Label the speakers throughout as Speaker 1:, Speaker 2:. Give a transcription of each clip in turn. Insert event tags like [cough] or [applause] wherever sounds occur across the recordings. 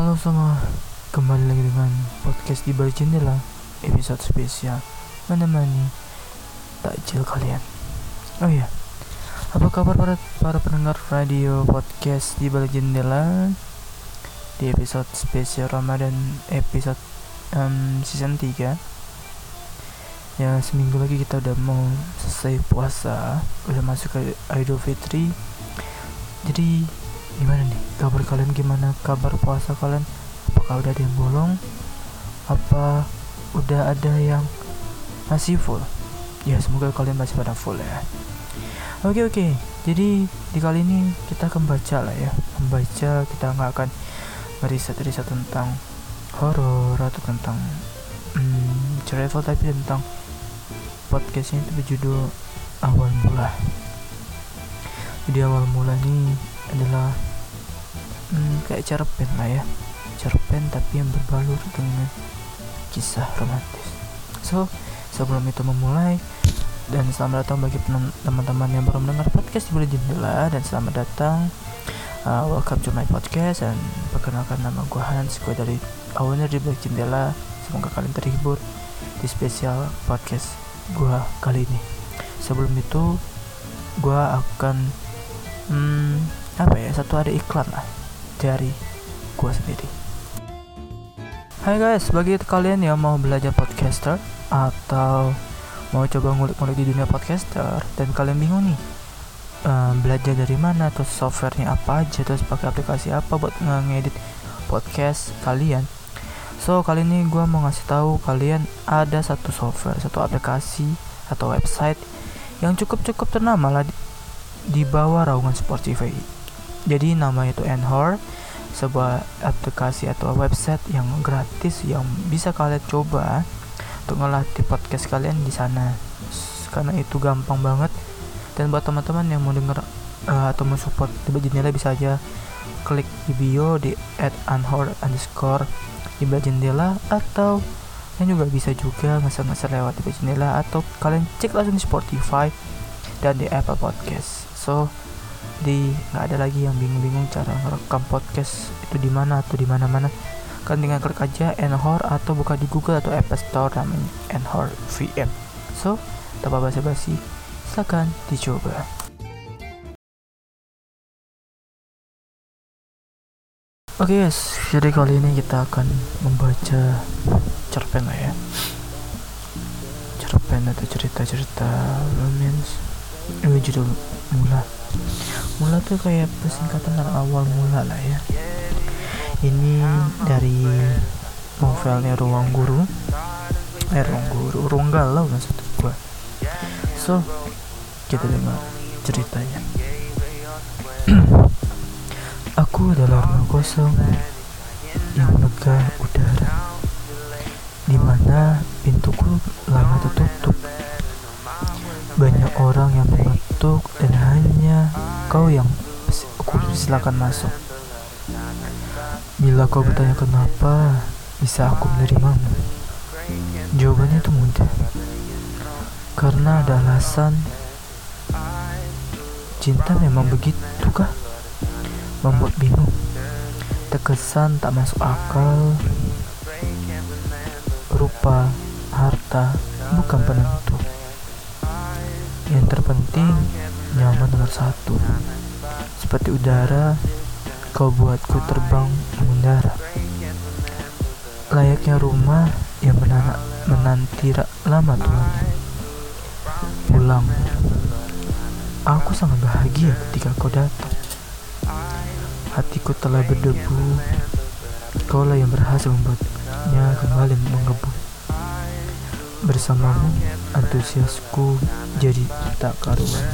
Speaker 1: Halo semua, kembali lagi dengan podcast di balik jendela episode spesial menemani takjil kalian. Oh iya, apa kabar para para pendengar radio podcast di balik jendela di episode spesial Ramadan episode um, season 3 Ya seminggu lagi kita udah mau selesai puasa Udah masuk ke Idul Fitri. Jadi gimana nih? Kabar kalian gimana? Kabar puasa kalian? Apakah udah ada yang bolong? Apa udah ada yang masih full? Ya semoga kalian masih pada full ya. Oke oke. Jadi di kali ini kita akan baca lah ya. Membaca kita nggak akan meriset-riset tentang horor atau tentang hmm, travel tapi tentang podcastnya itu berjudul awal mula. Jadi awal mula ini adalah hmm, kayak cerpen lah ya. Cerpen tapi yang berbalur dengan kisah romantis. So sebelum itu memulai dan selamat datang bagi teman-teman yang baru mendengar podcast di bulan jendela dan selamat datang uh, welcome to my podcast dan perkenalkan nama gue Hans gue dari owner di balik jendela semoga kalian terhibur di spesial podcast gue kali ini. Sebelum itu gue akan hmm, apa ya satu ada iklan lah dari gue sendiri. Hai guys, bagi kalian yang mau belajar podcaster atau mau coba ngulik-ngulik di dunia podcaster dan kalian bingung nih um, belajar dari mana atau softwarenya apa aja terus pakai aplikasi apa buat ngedit podcast kalian so kali ini gue mau ngasih tahu kalian ada satu software satu aplikasi atau website yang cukup cukup ternama lah di, di bawah raungan Spotify jadi nama itu Anchor sebuah aplikasi atau website yang gratis yang bisa kalian coba untuk ngelatih podcast kalian di sana. Karena itu gampang banget. Dan buat teman-teman yang mau denger uh, atau mau support jendela bisa aja klik di bio di at anhor underscore di jendela atau yang juga bisa juga ngeser-ngeser lewat di jendela atau kalian cek langsung di Spotify dan di Apple Podcast. So di nggak ada lagi yang bingung-bingung cara ngerekam podcast itu di mana atau di mana-mana. Kan tinggal klik aja Anchor atau buka di Google atau Apple Store namanya Anchor VM so tanpa basa-basi. Silakan dicoba. Oke okay guys, jadi kali ini kita akan membaca cerpen lah ya. Cerpen atau cerita-cerita romance. Ini judul Mula mula tuh kayak persingkatan dari awal mula lah ya. Ini dari novelnya ruang guru. Eh ruang guru ruang galau maksud gua so kita dengar ceritanya. [clears throat] Aku adalah rumah kosong yang megah udara di mana pintuku lama tertutup. Banyak orang yang mengetuk dan kau yang aku silakan masuk. Bila kau bertanya kenapa, bisa aku menerimamu. Jawabannya itu mudah. Karena ada alasan. Cinta memang begitu kah? Membuat bingung. Terkesan tak masuk akal. Rupa, harta, bukan penentu. Yang terpenting, nyaman nomor satu. Seperti udara, kau buatku terbang mengudara. Layaknya rumah yang menana, menanti lama Tuhan. Pulang. Aku sangat bahagia ketika kau datang. Hatiku telah berdebu. Kaulah yang berhasil membuatnya kembali mengebut. Bersamamu, antusiasku jadi tak karuan.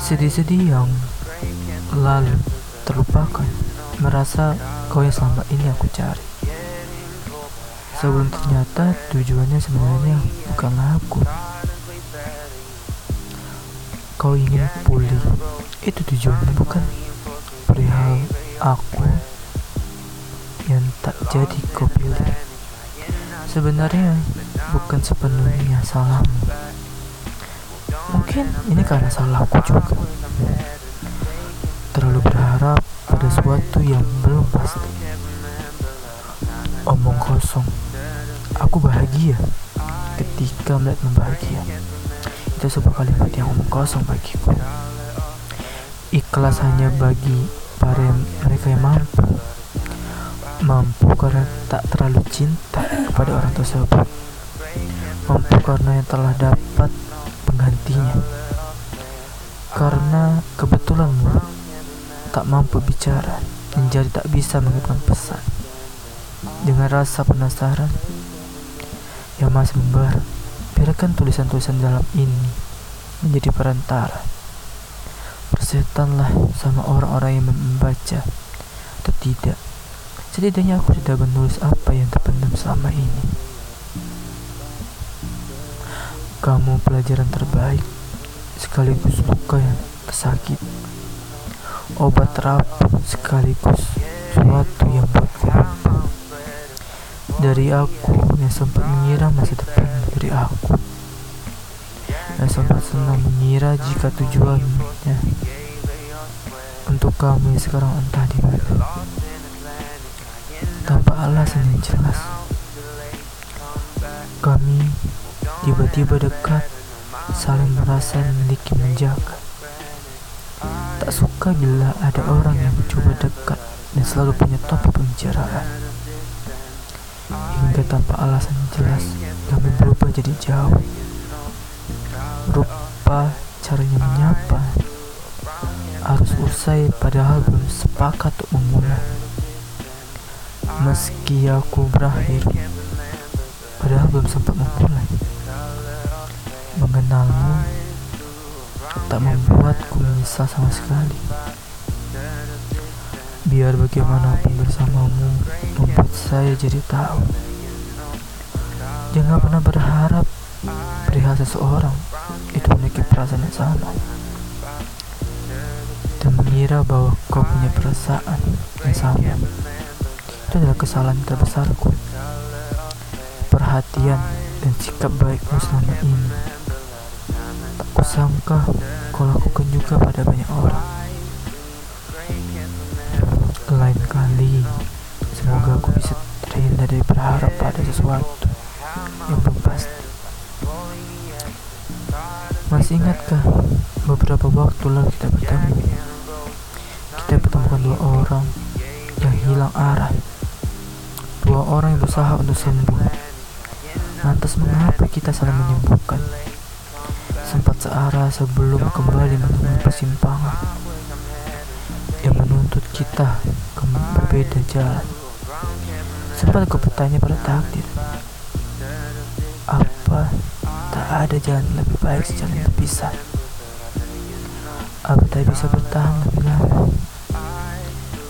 Speaker 1: Sedih-sedih yang lalu terlupakan, merasa kau yang selama ini aku cari. Sebelum ternyata tujuannya sebenarnya bukanlah aku. Kau ingin pulih, itu tujuannya bukan perihal aku yang tak jadi kau pilih. Sebenarnya bukan sepenuhnya salahmu. Mungkin ini karena salahku juga. Terlalu berharap pada sesuatu yang belum pasti. Omong kosong. Aku bahagia ketika melihat membahagia. Itu sebuah kalimat yang omong kosong bagiku. Ikhlas hanya bagi para mereka yang mampu. Mampu karena tak terlalu cinta kepada orang tersebut. Mampu karena yang telah dapat penggantinya. Karena kebetulan tak mampu bicara dan jadi tak bisa mengirimkan pesan. Dengan rasa penasaran yang masih membara, biarkan tulisan-tulisan dalam ini menjadi perantara. Persetanlah sama orang-orang yang membaca atau tidak. Setidaknya aku sudah menulis apa yang terpendam selama ini. Kamu pelajaran terbaik sekaligus luka yang tersakit. Obat terapi sekaligus sesuatu yang lupa. Dari aku yang sempat mengira masa depan dari aku. Yang sempat senang mengira jika tujuannya untuk kamu yang sekarang entah di mana. Tanpa alasan yang jelas. Kami tiba-tiba dekat saling merasa memiliki menjaga Tak suka bila ada orang yang mencoba dekat dan selalu punya topik pembicaraan. Hingga tanpa alasan yang jelas, kami berubah jadi jauh. Rupa caranya menyapa harus usai padahal belum sepakat untuk memulai. Meski aku berakhir, padahal belum sempat memulai. Mengenalmu tak membuatku menyesal sama sekali. Biar bagaimanapun bersamamu membuat saya jadi tahu. Jangan pernah berharap perihal seseorang itu memiliki perasaan yang sama. Dan mengira bahwa kau punya perasaan yang sama. Itu adalah kesalahan terbesarku. Perhatian dan sikap baikmu selama ini Kusangka kau lakukan juga pada banyak orang. Lain kali, semoga aku bisa terhindar dari berharap pada sesuatu yang belum pasti. Masih ingatkah beberapa waktu lalu kita bertemu? Kita pertemukan dua orang yang hilang arah. Dua orang yang berusaha untuk sembuh. Lantas mengapa kita saling menyembuhkan? Sempat searah sebelum kembali menemui persimpangan yang menuntut kita ke berbeda jalan. Sempat aku bertanya pada takdir, apa tak ada jalan lebih baik sejalan terpisah? Apa tak bisa bertahan lebih lama?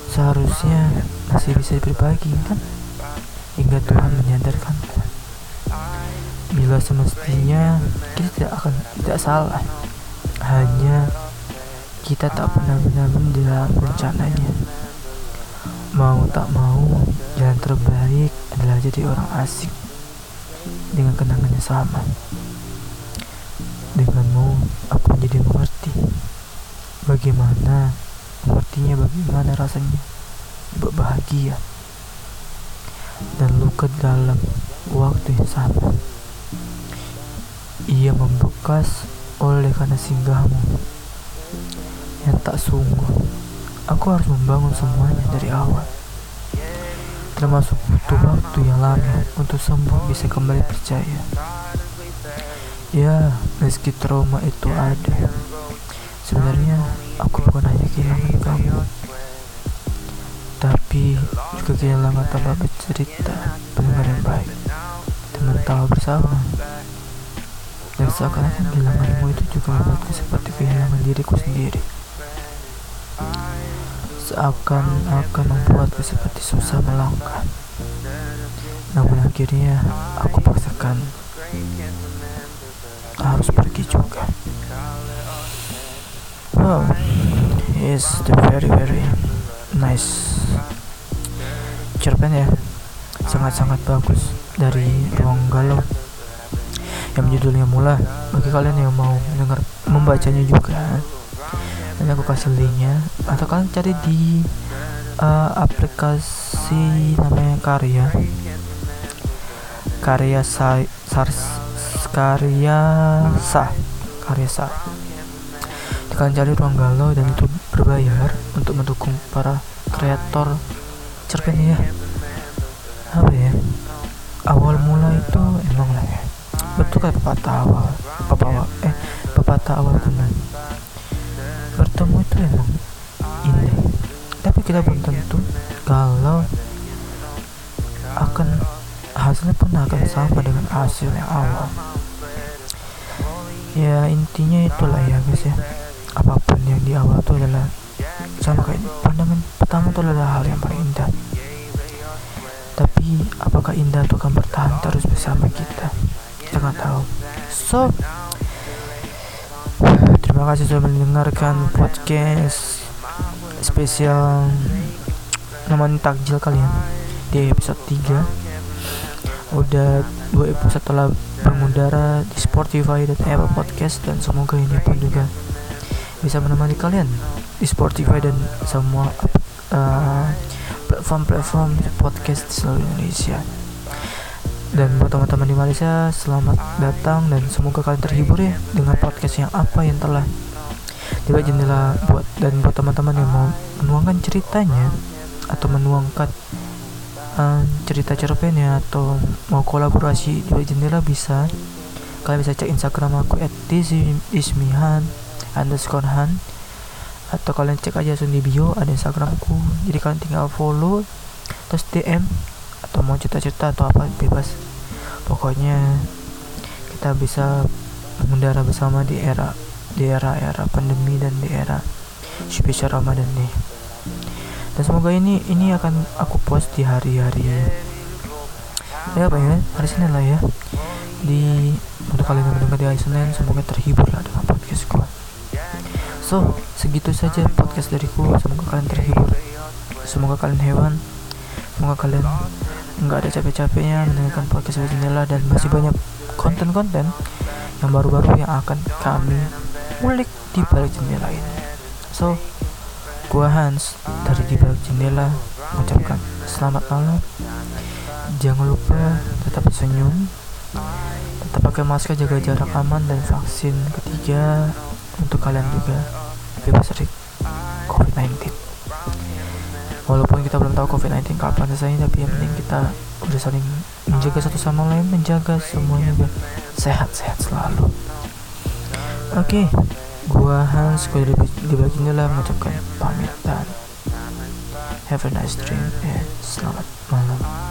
Speaker 1: Seharusnya masih bisa berbagi kan? Hingga Tuhan menyadarkanku bila semestinya kita tidak akan tidak salah. Hanya kita tak pernah benar-benar dalam rencananya. Mau tak mau jalan terbaik adalah jadi orang asing dengan kenangan yang sama. Denganmu aku menjadi mengerti bagaimana mengertinya bagaimana rasanya berbahagia dan luka dalam waktu yang sama ia membekas oleh karena singgahmu yang tak sungguh. Aku harus membangun semuanya dari awal. Termasuk butuh waktu yang lama untuk sembuh bisa kembali percaya. Ya, meski trauma itu ada, sebenarnya aku bukan hanya kehilangan kamu, tapi juga kehilangan tanpa bercerita, yang baik, tahu bersama. Dan seakan-akan kehilanganmu itu juga membuatku seperti kehilangan diriku sendiri. Seakan-akan membuatku seperti susah melangkah. Namun akhirnya aku paksakan harus pergi juga. Wow is the very very nice. Cerpen ya sangat-sangat bagus dari ruang galau. Yang judulnya mula bagi kalian yang mau dengar membacanya juga nanti aku kasih linknya. Atau kalian cari di uh, aplikasi namanya Karya. Karya Sa Karya Sa Karya Sa. Kalian cari ruang galau dan itu berbayar untuk mendukung para kreator cerpen ya apa ya? Awal mula itu emang lah ya. Betul kayak pepatah awal pepatah eh pepatah awal teman. Bertemu itu emang indah. Tapi kita belum tentu kalau akan hasilnya pun akan sama dengan hasil yang awal. Ya intinya itulah ya guys ya. Apa pun yang di awal itu adalah sama kayak pandangan pertama itu adalah hal yang paling indah tapi apakah indah itu akan bertahan terus bersama kita? Kita nggak tahu. So terima kasih sudah mendengarkan podcast spesial namanya takjil kalian di episode 3 udah dua episode telah mengudara di Spotify dan Apple Podcast dan semoga ini pun juga bisa menemani kalian di Spotify dan semua uh, platform-platform podcast di seluruh Indonesia. Dan buat teman-teman di Malaysia, selamat datang dan semoga kalian terhibur ya dengan podcast yang apa yang telah tiba jendela buat dan buat teman-teman yang mau menuangkan ceritanya atau menuangkan um, cerita cerpennya atau mau kolaborasi di jendela bisa kalian bisa cek Instagram aku at underscore han atau kalian cek aja langsung di bio ada instagramku jadi kalian tinggal follow terus DM atau mau cerita-cerita atau apa bebas. Pokoknya kita bisa mengudara bersama di era di era-era pandemi dan di era spesial Ramadan nih. Dan semoga ini ini akan aku post di hari-hari ya apa ya hari Senin lah ya. Di untuk kalian yang mendengar di hari Senin semoga terhibur lah dengan podcast gua So, segitu saja podcast dariku. Semoga kalian terhibur. Semoga kalian hewan. Semoga kalian nggak ada capek-capeknya mendengarkan podcast dari jendela dan masih banyak konten-konten yang baru-baru yang akan kami ulik di balik jendela ini. So, gua Hans dari di balik jendela mengucapkan selamat malam. Jangan lupa tetap senyum, tetap pakai masker, jaga jarak aman dan vaksin ketiga untuk kalian juga bebas dari COVID-19 walaupun kita belum tahu COVID-19 kapan selesai tapi yang penting kita udah saling menjaga satu sama lain menjaga semuanya biar sehat-sehat selalu. Oke okay. gua Hans gua di, di bagian lah mengucapkan pamit dan have a nice dream and selamat malam